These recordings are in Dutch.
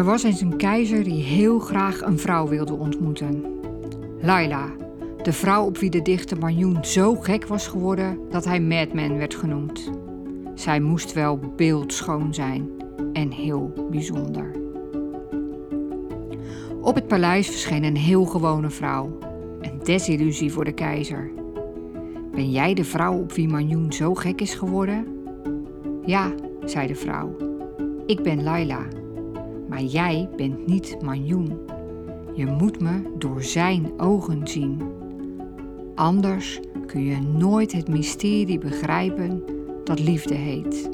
Er was eens een keizer die heel graag een vrouw wilde ontmoeten. Laila, de vrouw op wie de dichter Marjoen zo gek was geworden dat hij Madman werd genoemd. Zij moest wel beeldschoon zijn en heel bijzonder. Op het paleis verscheen een heel gewone vrouw. Een desillusie voor de keizer. Ben jij de vrouw op wie Marjoen zo gek is geworden? Ja, zei de vrouw. Ik ben Laila. Maar jij bent niet Manjoen. Je moet me door zijn ogen zien. Anders kun je nooit het mysterie begrijpen dat liefde heet.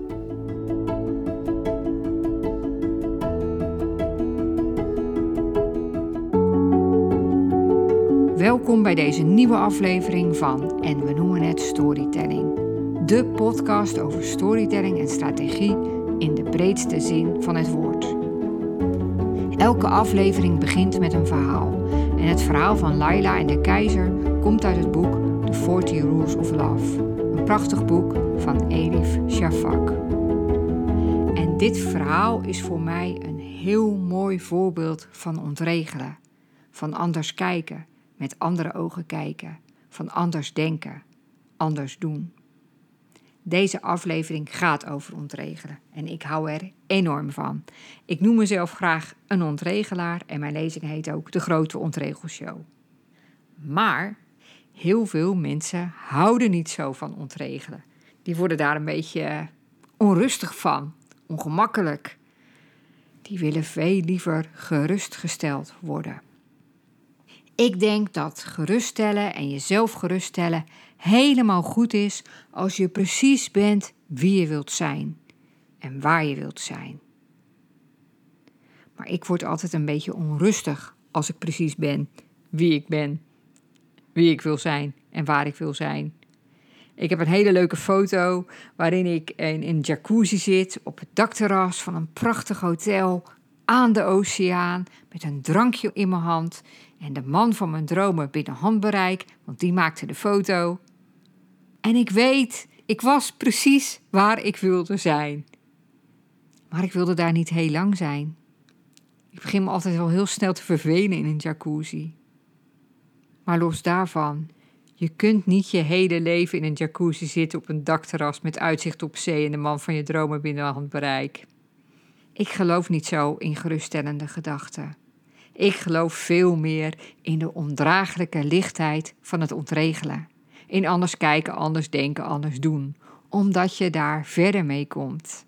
Welkom bij deze nieuwe aflevering van En we noemen het Storytelling. De podcast over storytelling en strategie in de breedste zin van het woord. Elke aflevering begint met een verhaal. En het verhaal van Laila en de keizer komt uit het boek The 40 Rules of Love. Een prachtig boek van Elif Shafak. En dit verhaal is voor mij een heel mooi voorbeeld van ontregelen. Van anders kijken, met andere ogen kijken. Van anders denken, anders doen. Deze aflevering gaat over ontregelen en ik hou er enorm van. Ik noem mezelf graag een ontregelaar en mijn lezing heet ook De Grote Ontregelshow. Maar heel veel mensen houden niet zo van ontregelen. Die worden daar een beetje onrustig van, ongemakkelijk. Die willen veel liever gerustgesteld worden. Ik denk dat geruststellen en jezelf geruststellen helemaal goed is als je precies bent wie je wilt zijn en waar je wilt zijn. Maar ik word altijd een beetje onrustig als ik precies ben wie ik ben, wie ik wil zijn en waar ik wil zijn. Ik heb een hele leuke foto waarin ik in een jacuzzi zit op het dakterras van een prachtig hotel aan de oceaan met een drankje in mijn hand en de man van mijn dromen binnen handbereik, want die maakte de foto. En ik weet, ik was precies waar ik wilde zijn. Maar ik wilde daar niet heel lang zijn. Ik begin me altijd wel heel snel te vervelen in een jacuzzi. Maar los daarvan, je kunt niet je hele leven in een jacuzzi zitten op een dakterras met uitzicht op zee en de man van je dromen binnen handbereik. Ik geloof niet zo in geruststellende gedachten. Ik geloof veel meer in de ondraaglijke lichtheid van het ontregelen. In anders kijken, anders denken, anders doen. Omdat je daar verder mee komt.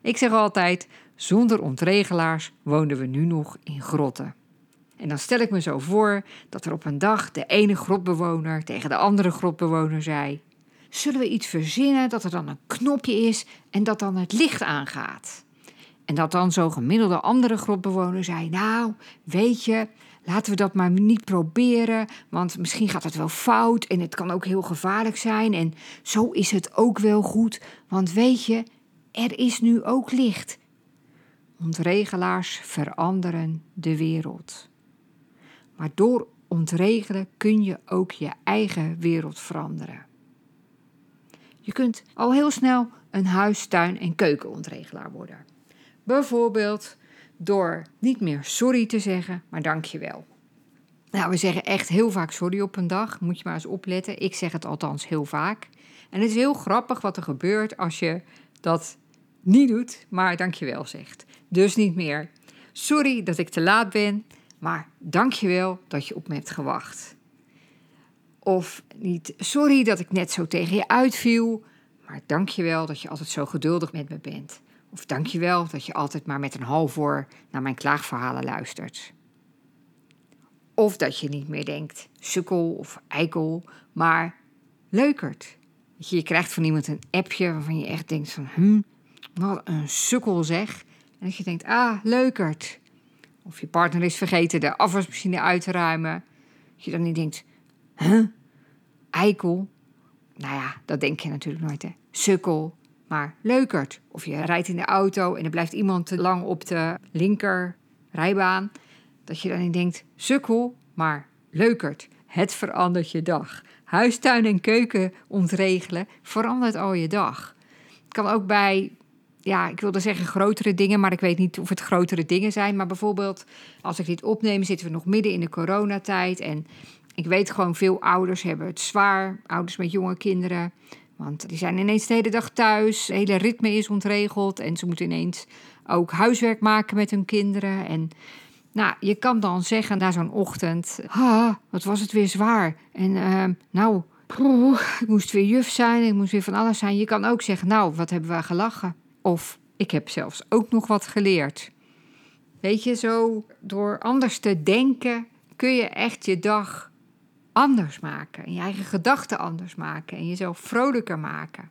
Ik zeg altijd: zonder ontregelaars woonden we nu nog in grotten. En dan stel ik me zo voor dat er op een dag de ene grotbewoner tegen de andere grotbewoner zei: Zullen we iets verzinnen dat er dan een knopje is en dat dan het licht aangaat? En dat dan zo'n gemiddelde andere grotbewoner zei: Nou, weet je, laten we dat maar niet proberen, want misschien gaat het wel fout en het kan ook heel gevaarlijk zijn. En zo is het ook wel goed, want weet je, er is nu ook licht. Ontregelaars veranderen de wereld. Maar door ontregelen kun je ook je eigen wereld veranderen. Je kunt al heel snel een huis, tuin en keukenontregelaar worden. Bijvoorbeeld door niet meer sorry te zeggen, maar dankjewel. Nou, we zeggen echt heel vaak sorry op een dag. Moet je maar eens opletten. Ik zeg het althans heel vaak. En het is heel grappig wat er gebeurt als je dat niet doet, maar dankjewel zegt. Dus niet meer sorry dat ik te laat ben, maar dankjewel dat je op me hebt gewacht. Of niet sorry dat ik net zo tegen je uitviel, maar dankjewel dat je altijd zo geduldig met me bent. Of dankjewel dat je altijd maar met een half voor naar mijn klaagverhalen luistert. Of dat je niet meer denkt sukkel of eikel, maar leukert. Je, je krijgt van iemand een appje waarvan je echt denkt van, hm, wat een sukkel zeg. En dat je denkt, ah, leukert. Of je partner is vergeten de afwasmachine uit te ruimen. Dat je dan niet denkt, huh, eikel. Nou ja, dat denk je natuurlijk nooit, hè. Sukkel, maar leukert. Of je rijdt in de auto en er blijft iemand te lang op de linker rijbaan. Dat je dan niet denkt, sukkel, maar leukert. Het verandert je dag. Huistuin en keuken ontregelen verandert al je dag. Het kan ook bij ja, ik wilde zeggen grotere dingen, maar ik weet niet of het grotere dingen zijn. Maar bijvoorbeeld, als ik dit opneem, zitten we nog midden in de coronatijd. En ik weet gewoon, veel ouders hebben het zwaar. Ouders met jonge kinderen. Want die zijn ineens de hele dag thuis. Het hele ritme is ontregeld. En ze moeten ineens ook huiswerk maken met hun kinderen. En nou, je kan dan zeggen na zo'n ochtend: ah, wat was het weer zwaar. En uh, nou, ik moest weer juf zijn, ik moest weer van alles zijn. Je kan ook zeggen: Nou, wat hebben we gelachen? Of ik heb zelfs ook nog wat geleerd. Weet je, zo door anders te denken kun je echt je dag anders maken. En je eigen gedachten anders maken. En jezelf vrolijker maken.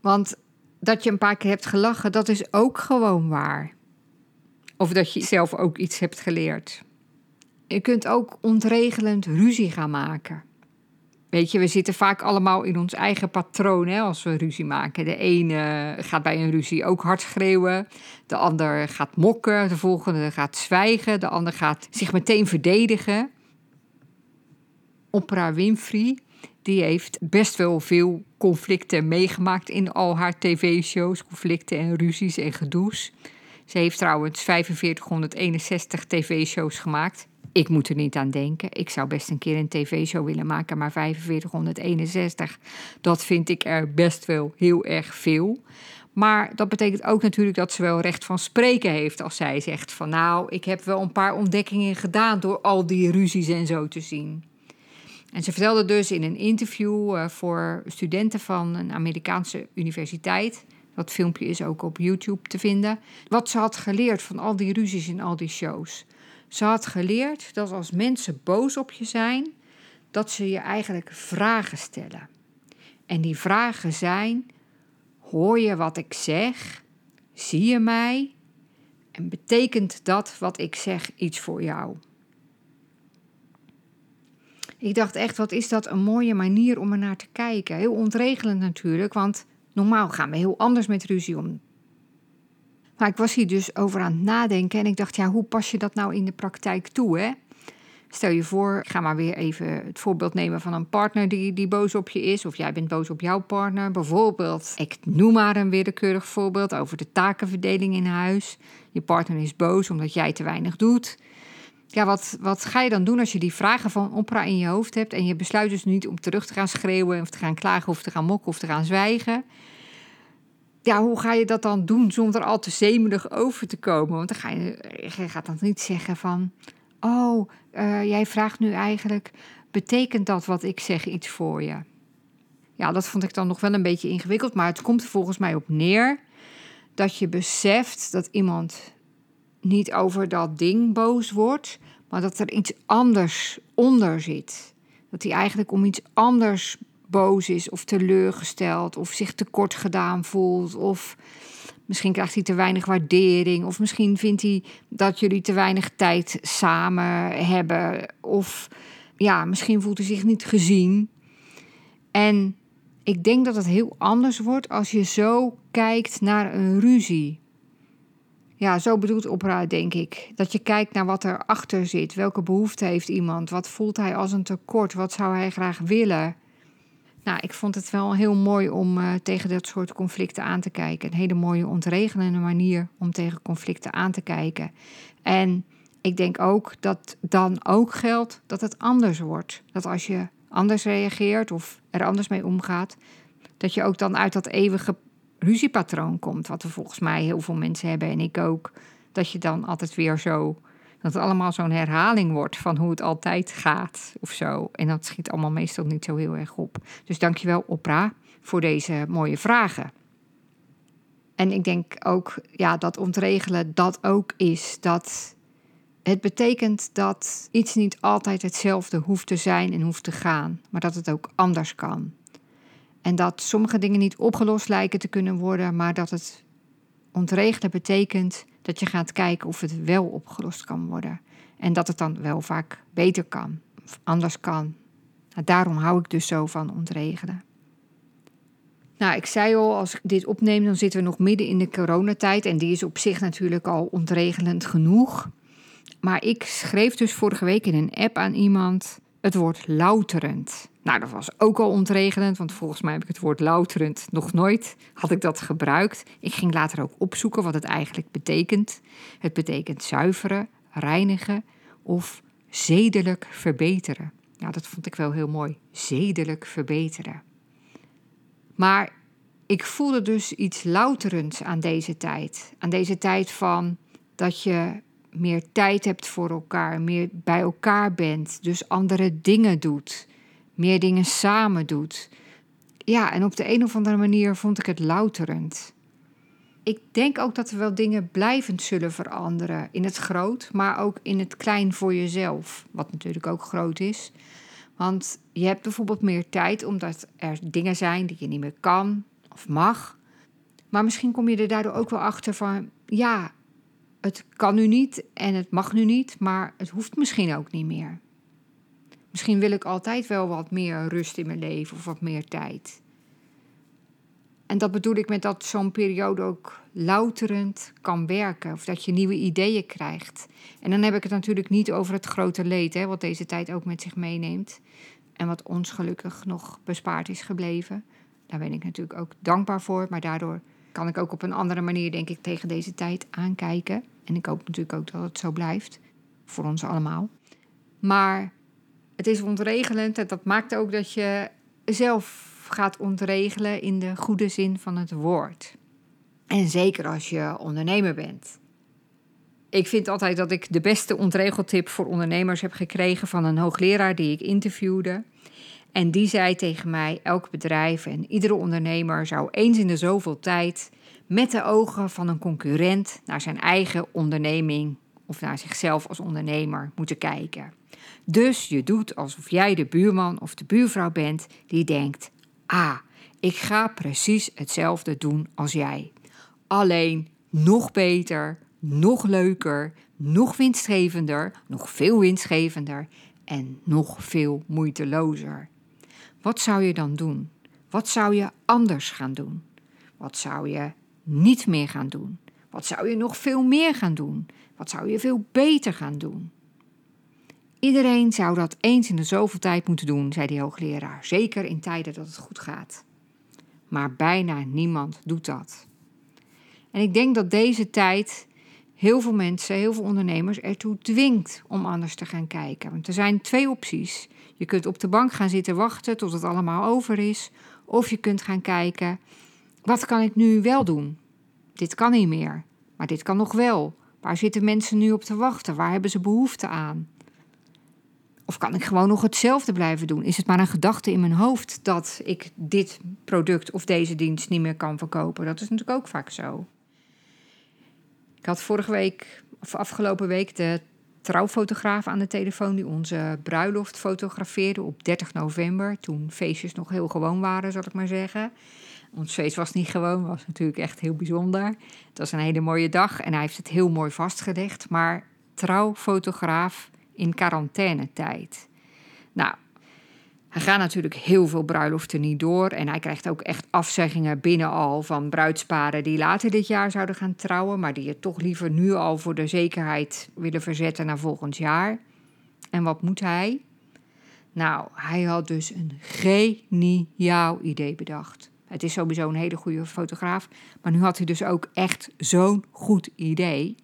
Want dat je een paar keer hebt gelachen, dat is ook gewoon waar. Of dat je zelf ook iets hebt geleerd. Je kunt ook ontregelend ruzie gaan maken. Weet je, we zitten vaak allemaal in ons eigen patroon hè, als we ruzie maken. De ene gaat bij een ruzie ook hard schreeuwen. De ander gaat mokken. De volgende gaat zwijgen. De ander gaat zich meteen verdedigen. Oprah Winfrey, die heeft best wel veel conflicten meegemaakt in al haar tv-shows. Conflicten en ruzies en gedoes. Ze heeft trouwens 4561 tv-shows gemaakt. Ik moet er niet aan denken. Ik zou best een keer een tv-show willen maken, maar 4561, dat vind ik er best wel heel erg veel. Maar dat betekent ook natuurlijk dat ze wel recht van spreken heeft als zij zegt van nou, ik heb wel een paar ontdekkingen gedaan door al die ruzies en zo te zien. En ze vertelde dus in een interview uh, voor studenten van een Amerikaanse universiteit, dat filmpje is ook op YouTube te vinden, wat ze had geleerd van al die ruzies en al die shows. Ze had geleerd dat als mensen boos op je zijn, dat ze je eigenlijk vragen stellen. En die vragen zijn: hoor je wat ik zeg? Zie je mij? En betekent dat wat ik zeg iets voor jou? Ik dacht echt, wat is dat een mooie manier om er naar te kijken. Heel ontregelend natuurlijk, want normaal gaan we heel anders met ruzie om. Maar ik was hier dus over aan het nadenken en ik dacht, ja, hoe pas je dat nou in de praktijk toe, hè? Stel je voor, ga maar weer even het voorbeeld nemen van een partner die, die boos op je is. Of jij bent boos op jouw partner. Bijvoorbeeld, ik noem maar een willekeurig voorbeeld over de takenverdeling in huis. Je partner is boos omdat jij te weinig doet. Ja, wat, wat ga je dan doen als je die vragen van opera in je hoofd hebt en je besluit dus niet om terug te gaan schreeuwen of te gaan klagen of te gaan mokken of te gaan zwijgen? Ja, hoe ga je dat dan doen zonder al te zemelig over te komen? Want dan ga je, je gaat dan niet zeggen van, oh, uh, jij vraagt nu eigenlijk, betekent dat wat ik zeg iets voor je? Ja, dat vond ik dan nog wel een beetje ingewikkeld, maar het komt er volgens mij op neer dat je beseft dat iemand niet over dat ding boos wordt, maar dat er iets anders onder zit. Dat hij eigenlijk om iets anders boos is of teleurgesteld of zich tekort gedaan voelt of misschien krijgt hij te weinig waardering of misschien vindt hij dat jullie te weinig tijd samen hebben of ja, misschien voelt hij zich niet gezien. En ik denk dat het heel anders wordt als je zo kijkt naar een ruzie. Ja, zo bedoelt opera, denk ik. Dat je kijkt naar wat erachter zit. Welke behoefte heeft iemand? Wat voelt hij als een tekort? Wat zou hij graag willen? Nou, ik vond het wel heel mooi om uh, tegen dat soort conflicten aan te kijken. Een hele mooie ontregelende manier om tegen conflicten aan te kijken. En ik denk ook dat dan ook geldt dat het anders wordt. Dat als je anders reageert of er anders mee omgaat, dat je ook dan uit dat eeuwige ruziepatroon komt. Wat er volgens mij heel veel mensen hebben en ik ook. Dat je dan altijd weer zo. Dat het allemaal zo'n herhaling wordt van hoe het altijd gaat of zo. En dat schiet allemaal meestal niet zo heel erg op. Dus dankjewel, Opra, voor deze mooie vragen. En ik denk ook ja, dat ontregelen dat ook is. Dat het betekent dat iets niet altijd hetzelfde hoeft te zijn en hoeft te gaan, maar dat het ook anders kan. En dat sommige dingen niet opgelost lijken te kunnen worden, maar dat het ontregelen betekent dat je gaat kijken of het wel opgelost kan worden. En dat het dan wel vaak beter kan, of anders kan. Nou, daarom hou ik dus zo van ontregelen. Nou, ik zei al, als ik dit opneem, dan zitten we nog midden in de coronatijd. En die is op zich natuurlijk al ontregelend genoeg. Maar ik schreef dus vorige week in een app aan iemand het woord louterend. Nou, dat was ook al ontregelend, want volgens mij heb ik het woord louterend nog nooit had ik dat gebruikt. Ik ging later ook opzoeken wat het eigenlijk betekent. Het betekent zuiveren, reinigen of zedelijk verbeteren. Nou, dat vond ik wel heel mooi. Zedelijk verbeteren. Maar ik voelde dus iets louterends aan deze tijd. Aan deze tijd van dat je meer tijd hebt voor elkaar, meer bij elkaar bent, dus andere dingen doet, meer dingen samen doet. Ja, en op de een of andere manier vond ik het louterend. Ik denk ook dat er wel dingen blijvend zullen veranderen. In het groot, maar ook in het klein voor jezelf. Wat natuurlijk ook groot is. Want je hebt bijvoorbeeld meer tijd omdat er dingen zijn die je niet meer kan of mag. Maar misschien kom je er daardoor ook wel achter van, ja, het kan nu niet en het mag nu niet, maar het hoeft misschien ook niet meer. Misschien wil ik altijd wel wat meer rust in mijn leven of wat meer tijd. En dat bedoel ik met dat zo'n periode ook louterend kan werken. Of dat je nieuwe ideeën krijgt. En dan heb ik het natuurlijk niet over het grote leed, hè, wat deze tijd ook met zich meeneemt. En wat ons gelukkig nog bespaard is gebleven. Daar ben ik natuurlijk ook dankbaar voor. Maar daardoor kan ik ook op een andere manier, denk ik, tegen deze tijd aankijken. En ik hoop natuurlijk ook dat het zo blijft. Voor ons allemaal. Maar het is ontregelend en dat maakt ook dat je zelf gaat ontregelen in de goede zin van het woord. En zeker als je ondernemer bent. Ik vind altijd dat ik de beste ontregeltip voor ondernemers heb gekregen van een hoogleraar die ik interviewde. En die zei tegen mij: elk bedrijf en iedere ondernemer zou eens in de zoveel tijd met de ogen van een concurrent naar zijn eigen onderneming of naar zichzelf als ondernemer moeten kijken. Dus je doet alsof jij de buurman of de buurvrouw bent die denkt: ah, ik ga precies hetzelfde doen als jij. Alleen nog beter, nog leuker, nog winstgevender, nog veel winstgevender en nog veel moeitelozer. Wat zou je dan doen? Wat zou je anders gaan doen? Wat zou je niet meer gaan doen? Wat zou je nog veel meer gaan doen? Wat zou je veel beter gaan doen? Iedereen zou dat eens in de zoveel tijd moeten doen, zei de hoogleraar, zeker in tijden dat het goed gaat. Maar bijna niemand doet dat. En ik denk dat deze tijd heel veel mensen, heel veel ondernemers ertoe dwingt om anders te gaan kijken. Want er zijn twee opties. Je kunt op de bank gaan zitten wachten tot het allemaal over is, of je kunt gaan kijken: wat kan ik nu wel doen? Dit kan niet meer, maar dit kan nog wel. Waar zitten mensen nu op te wachten? Waar hebben ze behoefte aan? Of kan ik gewoon nog hetzelfde blijven doen? Is het maar een gedachte in mijn hoofd dat ik dit product of deze dienst niet meer kan verkopen? Dat is natuurlijk ook vaak zo. Ik had vorige week, of afgelopen week, de trouwfotograaf aan de telefoon die onze bruiloft fotografeerde op 30 november. Toen feestjes nog heel gewoon waren, zal ik maar zeggen. Ons feest was niet gewoon, was natuurlijk echt heel bijzonder. Het was een hele mooie dag en hij heeft het heel mooi vastgelegd. Maar trouwfotograaf in quarantainetijd. Nou, er gaan natuurlijk heel veel bruiloften niet door. En hij krijgt ook echt afzeggingen binnen al van bruidsparen die later dit jaar zouden gaan trouwen. Maar die het toch liever nu al voor de zekerheid willen verzetten naar volgend jaar. En wat moet hij? Nou, hij had dus een geniaal idee bedacht. Het is sowieso een hele goede fotograaf. Maar nu had hij dus ook echt zo'n goed idee.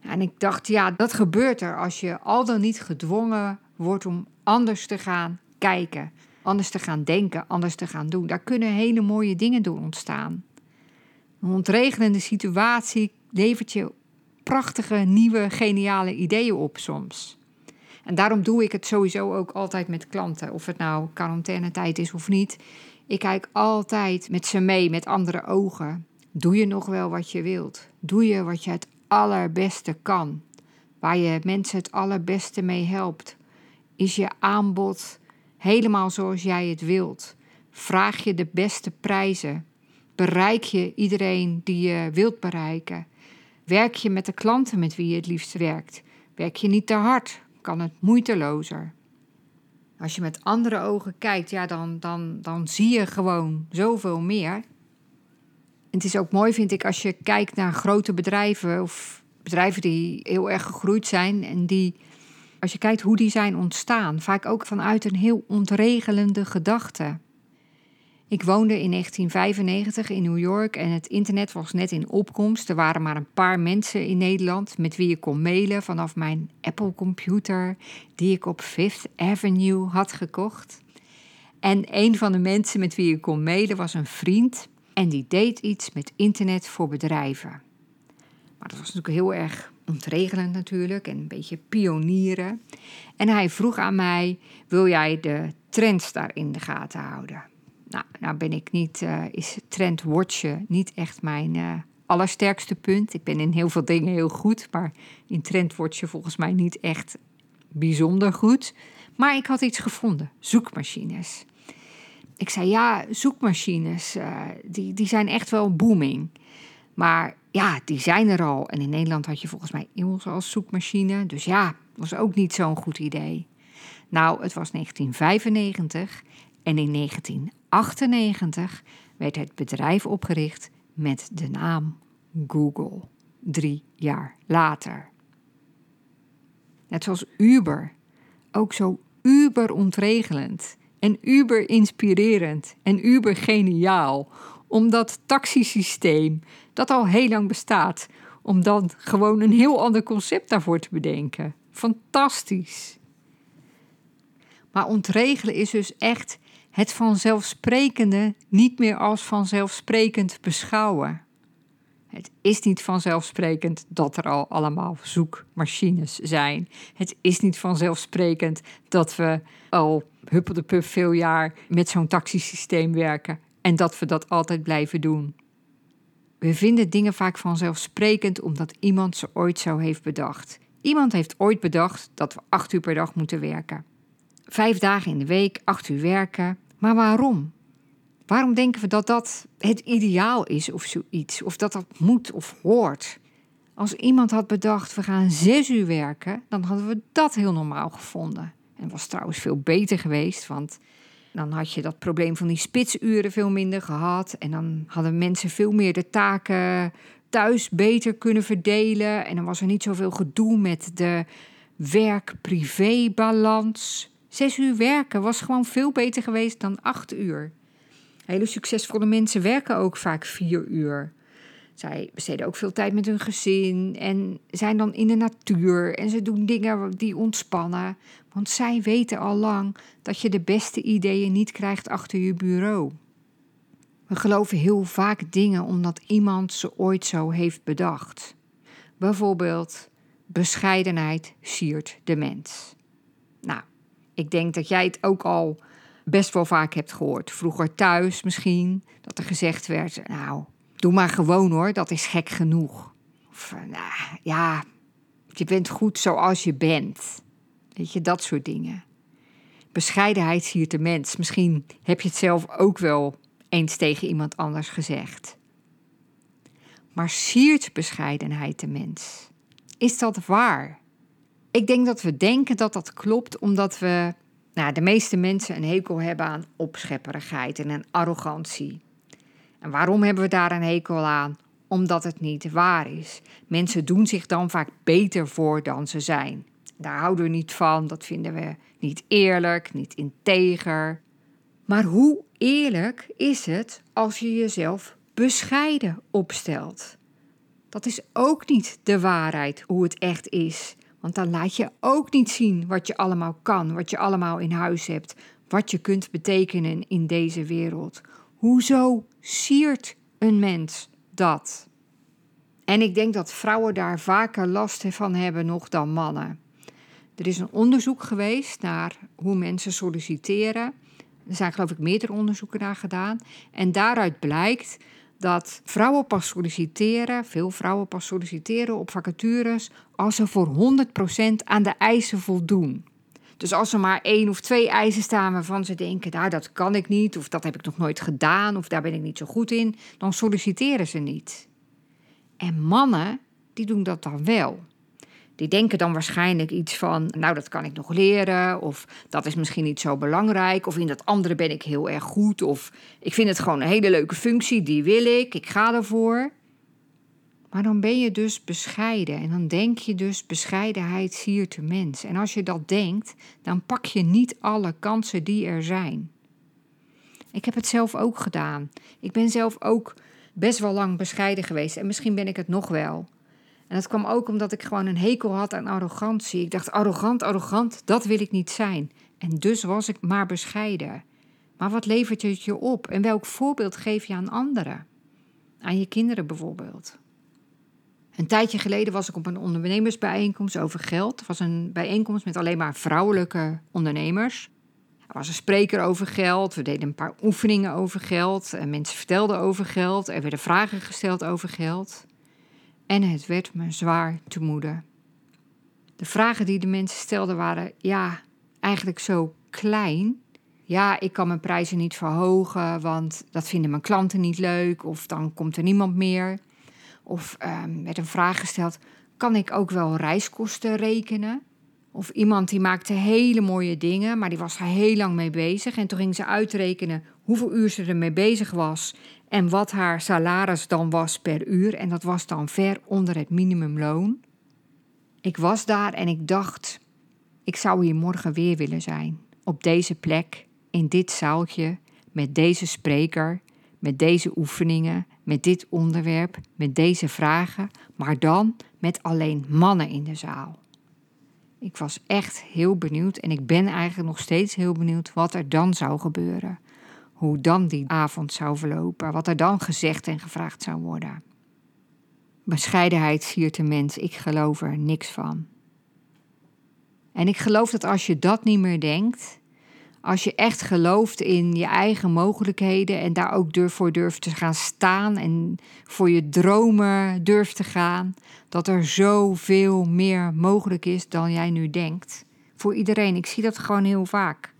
En ik dacht, ja, dat gebeurt er als je al dan niet gedwongen wordt om anders te gaan kijken, anders te gaan denken, anders te gaan doen. Daar kunnen hele mooie dingen door ontstaan. Een ontregelende situatie levert je prachtige, nieuwe, geniale ideeën op soms. En daarom doe ik het sowieso ook altijd met klanten. Of het nou quarantainetijd is of niet. Ik kijk altijd met ze mee, met andere ogen. Doe je nog wel wat je wilt? Doe je wat je het allerbeste kan? Waar je mensen het allerbeste mee helpt? Is je aanbod helemaal zoals jij het wilt? Vraag je de beste prijzen? Bereik je iedereen die je wilt bereiken? Werk je met de klanten met wie je het liefst werkt? Werk je niet te hard? Kan het moeitelozer? Als je met andere ogen kijkt, ja, dan, dan, dan zie je gewoon zoveel meer. Het is ook mooi, vind ik, als je kijkt naar grote bedrijven of bedrijven die heel erg gegroeid zijn en die Als je kijkt hoe die zijn ontstaan, vaak ook vanuit een heel ontregelende gedachte. Ik woonde in 1995 in New York en het internet was net in opkomst. Er waren maar een paar mensen in Nederland met wie ik kon mailen vanaf mijn Apple-computer die ik op Fifth Avenue had gekocht. En een van de mensen met wie ik kon mailen was een vriend en die deed iets met internet voor bedrijven. Maar dat was natuurlijk heel erg ontregelend natuurlijk en een beetje pionieren. En hij vroeg aan mij: wil jij de trends daar in de gaten houden? Nou, nou ben ik niet, uh, is trendwatchen niet echt mijn uh, allersterkste punt. Ik ben in heel veel dingen heel goed, maar in trendwatchen volgens mij niet echt bijzonder goed. Maar ik had iets gevonden: zoekmachines. Ik zei ja, zoekmachines, uh, die, die zijn echt wel booming. Maar ja, die zijn er al. En in Nederland had je volgens mij Engels als zoekmachine. Dus ja, was ook niet zo'n goed idee. Nou, het was 1995 en in 1998 werd het bedrijf opgericht met de naam Google. Drie jaar later. Net zoals Uber. Ook zo uber ontregelend en uber inspirerend en uber geniaal om dat taxisysteem dat al heel lang bestaat, om dan gewoon een heel ander concept daarvoor te bedenken. Fantastisch. Maar ontregelen is dus echt het vanzelfsprekende niet meer als vanzelfsprekend beschouwen. Het is niet vanzelfsprekend dat er al allemaal zoekmachines zijn. Het is niet vanzelfsprekend dat we al huppelde puff veel jaar met zo'n taxisysteem werken en dat we dat altijd blijven doen. We vinden dingen vaak vanzelfsprekend omdat iemand ze ooit zo heeft bedacht. Iemand heeft ooit bedacht dat we acht uur per dag moeten werken. Vijf dagen in de week, acht uur werken. Maar waarom? Waarom denken we dat dat het ideaal is of zoiets? Of dat dat moet of hoort? Als iemand had bedacht, we gaan zes uur werken, dan hadden we dat heel normaal gevonden. En was trouwens veel beter geweest, want dan had je dat probleem van die spitsuren veel minder gehad. En dan hadden mensen veel meer de taken thuis beter kunnen verdelen. En dan was er niet zoveel gedoe met de werk-privé-balans. Zes uur werken was gewoon veel beter geweest dan acht uur. Hele succesvolle mensen werken ook vaak vier uur. Zij besteden ook veel tijd met hun gezin en zijn dan in de natuur en ze doen dingen die ontspannen. Want zij weten al lang dat je de beste ideeën niet krijgt achter je bureau. We geloven heel vaak dingen omdat iemand ze ooit zo heeft bedacht. Bijvoorbeeld, bescheidenheid siert de mens. Nou, ik denk dat jij het ook al best wel vaak hebt gehoord. Vroeger thuis misschien, dat er gezegd werd: Nou, doe maar gewoon hoor, dat is gek genoeg. Of nou, ja, je bent goed zoals je bent. Weet je, dat soort dingen. Bescheidenheid siert de mens. Misschien heb je het zelf ook wel eens tegen iemand anders gezegd. Maar siert bescheidenheid de mens? Is dat waar? Ik denk dat we denken dat dat klopt omdat we, nou, de meeste mensen een hekel hebben aan opschepperigheid en aan arrogantie. En waarom hebben we daar een hekel aan? Omdat het niet waar is. Mensen doen zich dan vaak beter voor dan ze zijn. Daar houden we niet van, dat vinden we niet eerlijk, niet integer. Maar hoe eerlijk is het als je jezelf bescheiden opstelt? Dat is ook niet de waarheid hoe het echt is. Want dan laat je ook niet zien wat je allemaal kan, wat je allemaal in huis hebt, wat je kunt betekenen in deze wereld. Hoezo siert een mens dat? En ik denk dat vrouwen daar vaker last van hebben nog dan mannen. Er is een onderzoek geweest naar hoe mensen solliciteren. Er zijn geloof ik meerdere onderzoeken naar gedaan. En daaruit blijkt dat vrouwen pas solliciteren, veel vrouwen pas solliciteren op vacatures als ze voor 100% aan de eisen voldoen. Dus als er maar één of twee eisen staan waarvan ze denken, nou dat kan ik niet, of dat heb ik nog nooit gedaan, of daar ben ik niet zo goed in, dan solliciteren ze niet. En mannen, die doen dat dan wel. Die denken dan waarschijnlijk iets van, nou dat kan ik nog leren, of dat is misschien niet zo belangrijk, of in dat andere ben ik heel erg goed, of ik vind het gewoon een hele leuke functie, die wil ik, ik ga ervoor. Maar dan ben je dus bescheiden en dan denk je dus bescheidenheid siert de mens. En als je dat denkt, dan pak je niet alle kansen die er zijn. Ik heb het zelf ook gedaan. Ik ben zelf ook best wel lang bescheiden geweest en misschien ben ik het nog wel. En dat kwam ook omdat ik gewoon een hekel had aan arrogantie. Ik dacht, arrogant, arrogant, dat wil ik niet zijn. En dus was ik maar bescheiden. Maar wat levert het je op? En welk voorbeeld geef je aan anderen? Aan je kinderen bijvoorbeeld. Een tijdje geleden was ik op een ondernemersbijeenkomst over geld. Het was een bijeenkomst met alleen maar vrouwelijke ondernemers. Er was een spreker over geld. We deden een paar oefeningen over geld. En mensen vertelden over geld. Er werden vragen gesteld over geld. En het werd me zwaar te moede. De vragen die de mensen stelden waren, ja, eigenlijk zo klein. Ja, ik kan mijn prijzen niet verhogen, want dat vinden mijn klanten niet leuk. Of dan komt er niemand meer. Of um, werd een vraag gesteld: kan ik ook wel reiskosten rekenen? Of iemand die maakte hele mooie dingen, maar die was er heel lang mee bezig. En toen ging ze uitrekenen hoeveel uur ze ermee bezig was en wat haar salaris dan was per uur. En dat was dan ver onder het minimumloon. Ik was daar en ik dacht: ik zou hier morgen weer willen zijn. Op deze plek, in dit zaaltje, met deze spreker, met deze oefeningen, met dit onderwerp, met deze vragen, maar dan met alleen mannen in de zaal. Ik was echt heel benieuwd en ik ben eigenlijk nog steeds heel benieuwd wat er dan zou gebeuren. Hoe dan die avond zou verlopen, wat er dan gezegd en gevraagd zou worden. Bescheidenheid siert de mens, ik geloof er niks van. En ik geloof dat als je dat niet meer denkt, als je echt gelooft in je eigen mogelijkheden en daar ook voor durft te gaan staan en voor je dromen durft te gaan, dat er zoveel meer mogelijk is dan jij nu denkt. Voor iedereen. Ik zie dat gewoon heel vaak.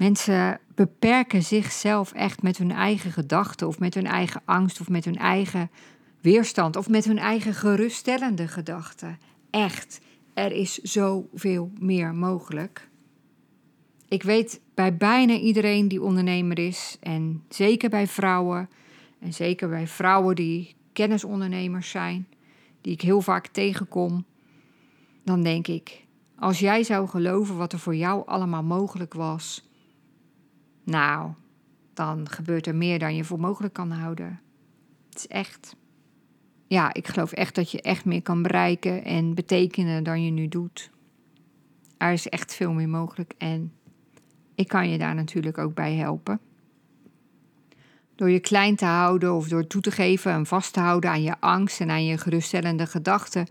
Mensen beperken zichzelf echt met hun eigen gedachten of met hun eigen angst of met hun eigen weerstand of met hun eigen geruststellende gedachten. Echt, er is zoveel meer mogelijk. Ik weet bij bijna iedereen die ondernemer is, en zeker bij vrouwen, en zeker bij vrouwen die kennisondernemers zijn, die ik heel vaak tegenkom, dan denk ik, als jij zou geloven wat er voor jou allemaal mogelijk was, nou, dan gebeurt er meer dan je voor mogelijk kan houden. Het is echt. Ja, ik geloof echt dat je echt meer kan bereiken en betekenen dan je nu doet. Er is echt veel meer mogelijk en ik kan je daar natuurlijk ook bij helpen. Door je klein te houden of door toe te geven en vast te houden aan je angst en aan je geruststellende gedachten,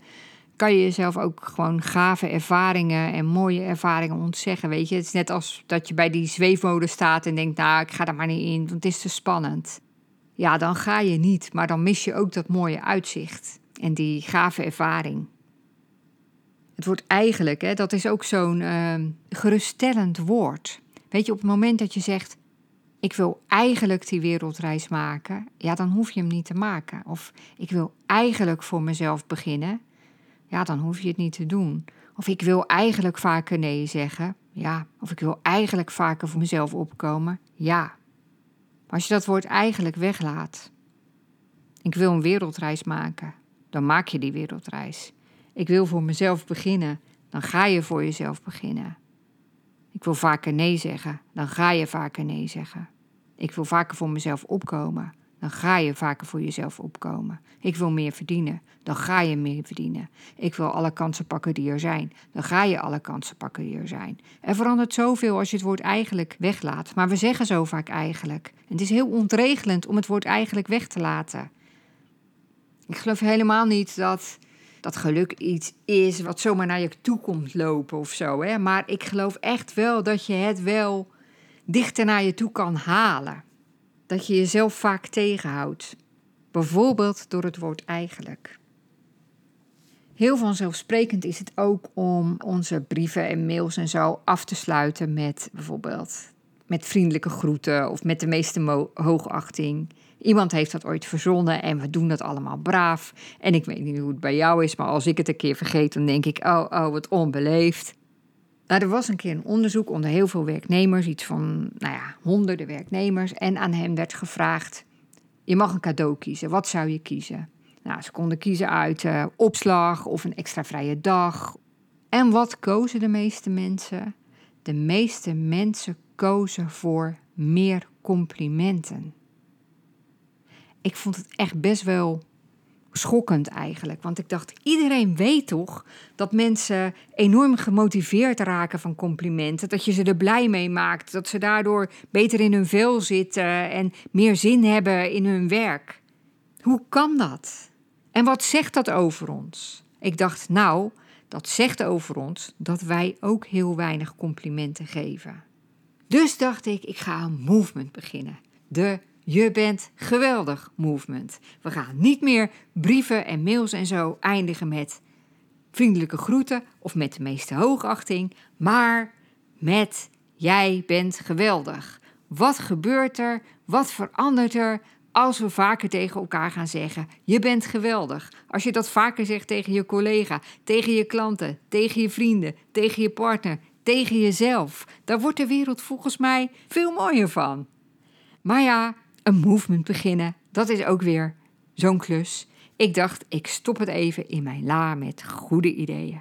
kan je jezelf ook gewoon gave ervaringen en mooie ervaringen ontzeggen. Weet je, het is net als dat je bij die zweefmolen staat en denkt: Nou, ik ga er maar niet in, want het is te spannend. Ja, dan ga je niet, maar dan mis je ook dat mooie uitzicht en die gave ervaring. Het wordt eigenlijk, hè, dat is ook zo'n uh, geruststellend woord. Weet je, op het moment dat je zegt: Ik wil eigenlijk die wereldreis maken, ja, dan hoef je hem niet te maken. Of ik wil eigenlijk voor mezelf beginnen, ja, dan hoef je het niet te doen. Of ik wil eigenlijk vaker nee zeggen, ja. Of ik wil eigenlijk vaker voor mezelf opkomen, ja. Maar als je dat woord eigenlijk weglaat, ik wil een wereldreis maken, dan maak je die wereldreis. Ik wil voor mezelf beginnen, dan ga je voor jezelf beginnen. Ik wil vaker nee zeggen, dan ga je vaker nee zeggen. Ik wil vaker voor mezelf opkomen, dan ga je vaker voor jezelf opkomen. Ik wil meer verdienen, dan ga je meer verdienen. Ik wil alle kansen pakken die er zijn, dan ga je alle kansen pakken die er zijn. Er verandert zoveel als je het woord eigenlijk weglaat, maar we zeggen zo vaak eigenlijk. En het is heel ontregelend om het woord eigenlijk weg te laten. Ik geloof helemaal niet dat dat geluk iets is wat zomaar naar je toe komt lopen of zo. Hè? Maar ik geloof echt wel dat je het wel dichter naar je toe kan halen. Dat je jezelf vaak tegenhoudt. Bijvoorbeeld door het woord eigenlijk. Heel vanzelfsprekend is het ook om onze brieven en mails en zo af te sluiten met bijvoorbeeld met vriendelijke groeten of met de meeste hoogachting. Iemand heeft dat ooit verzonnen en we doen dat allemaal braaf. En ik weet niet hoe het bij jou is, maar als ik het een keer vergeet, dan denk ik: oh, oh, wat onbeleefd. Nou, er was een keer een onderzoek onder heel veel werknemers, iets van nou ja, honderden werknemers. En aan hem werd gevraagd: Je mag een cadeau kiezen. Wat zou je kiezen? Nou, ze konden kiezen uit uh, opslag of een extra vrije dag. En wat kozen de meeste mensen? De meeste mensen kozen voor meer complimenten. Ik vond het echt best wel schokkend eigenlijk. Want ik dacht, iedereen weet toch dat mensen enorm gemotiveerd raken van complimenten. Dat je ze er blij mee maakt. Dat ze daardoor beter in hun vel zitten en meer zin hebben in hun werk. Hoe kan dat? En wat zegt dat over ons? Ik dacht, nou, dat zegt over ons dat wij ook heel weinig complimenten geven. Dus dacht ik, ik ga een movement beginnen. De Je bent geweldig movement. We gaan niet meer brieven en mails en zo eindigen met vriendelijke groeten of met de meeste hoogachting, maar met Jij bent geweldig. Wat gebeurt er? Wat verandert er als we vaker tegen elkaar gaan zeggen: Je bent geweldig. Als je dat vaker zegt tegen je collega, tegen je klanten, tegen je vrienden, tegen je partner, tegen jezelf, daar wordt de wereld volgens mij veel mooier van. Maar ja, een movement beginnen, dat is ook weer zo'n klus. Ik dacht, ik stop het even in mijn la met goede ideeën.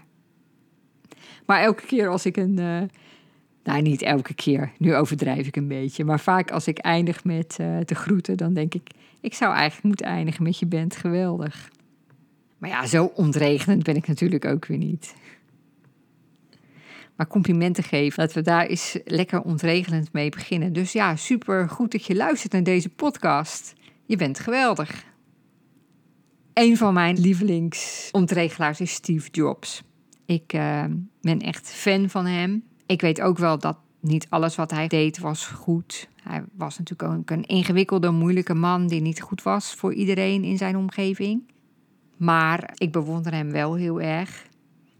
Maar elke keer als ik een. Uh, nou, niet elke keer, nu overdrijf ik een beetje. Maar vaak als ik eindig met uh, te groeten, dan denk ik: ik zou eigenlijk moeten eindigen met je bent geweldig. Maar ja, zo ontregelend ben ik natuurlijk ook weer niet. Maar complimenten geven, laten we daar eens lekker ontregelend mee beginnen. Dus ja, super goed dat je luistert naar deze podcast. Je bent geweldig. Een van mijn lievelingsontregelaars is Steve Jobs. Ik uh, ben echt fan van hem. Ik weet ook wel dat niet alles wat hij deed was goed. Hij was natuurlijk ook een ingewikkelde, moeilijke man die niet goed was voor iedereen in zijn omgeving. Maar ik bewonder hem wel heel erg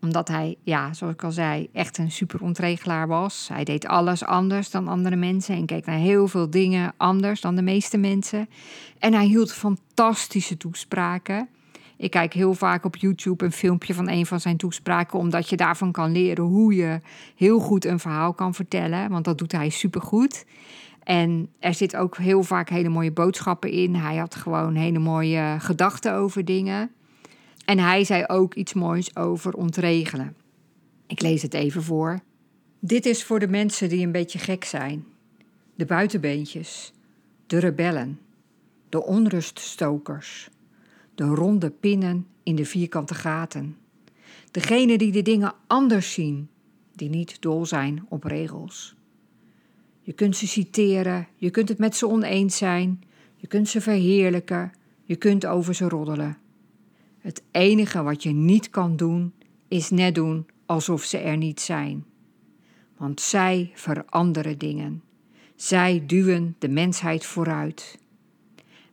omdat hij, ja, zoals ik al zei, echt een super ontregelaar was. Hij deed alles anders dan andere mensen en keek naar heel veel dingen anders dan de meeste mensen. En hij hield fantastische toespraken. Ik kijk heel vaak op YouTube een filmpje van een van zijn toespraken, omdat je daarvan kan leren hoe je heel goed een verhaal kan vertellen. Want dat doet hij supergoed. En er zit ook heel vaak hele mooie boodschappen in. Hij had gewoon hele mooie gedachten over dingen. En hij zei ook iets moois over ontregelen. Ik lees het even voor. Dit is voor de mensen die een beetje gek zijn. De buitenbeentjes, de rebellen, de onruststokers, de ronde pinnen in de vierkante gaten. Degene die de dingen anders zien, die niet dol zijn op regels. Je kunt ze citeren, je kunt het met ze oneens zijn, je kunt ze verheerlijken, je kunt over ze roddelen. Het enige wat je niet kan doen, is net doen alsof ze er niet zijn. Want zij veranderen dingen. Zij duwen de mensheid vooruit.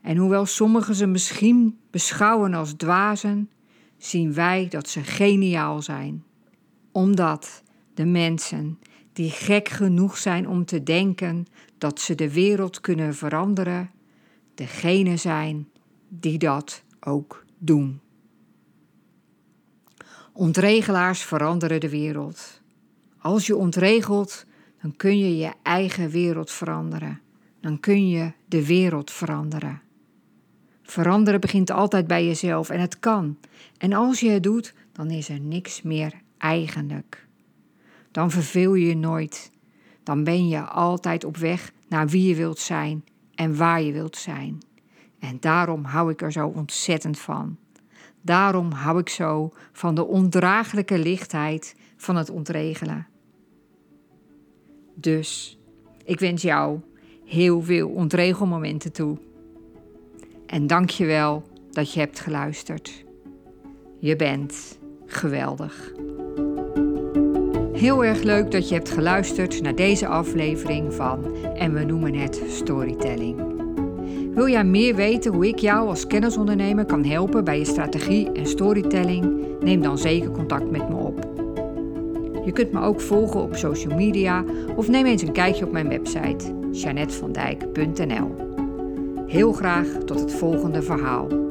En hoewel sommigen ze misschien beschouwen als dwazen, zien wij dat ze geniaal zijn. Omdat de mensen die gek genoeg zijn om te denken dat ze de wereld kunnen veranderen, degene zijn die dat ook doen. Ontregelaars veranderen de wereld. Als je ontregelt, dan kun je je eigen wereld veranderen. Dan kun je de wereld veranderen. Veranderen begint altijd bij jezelf en het kan. En als je het doet, dan is er niks meer eigenlijk. Dan verveel je je nooit. Dan ben je altijd op weg naar wie je wilt zijn en waar je wilt zijn. En daarom hou ik er zo ontzettend van. Daarom hou ik zo van de ondraaglijke lichtheid van het ontregelen. Dus ik wens jou heel veel ontregelmomenten toe. En dank je wel dat je hebt geluisterd. Je bent geweldig. Heel erg leuk dat je hebt geluisterd naar deze aflevering van En we noemen het Storytelling. Wil jij meer weten hoe ik jou als kennisondernemer kan helpen bij je strategie en storytelling? Neem dan zeker contact met me op. Je kunt me ook volgen op social media of neem eens een kijkje op mijn website janetvandijk.nl. Heel graag tot het volgende verhaal.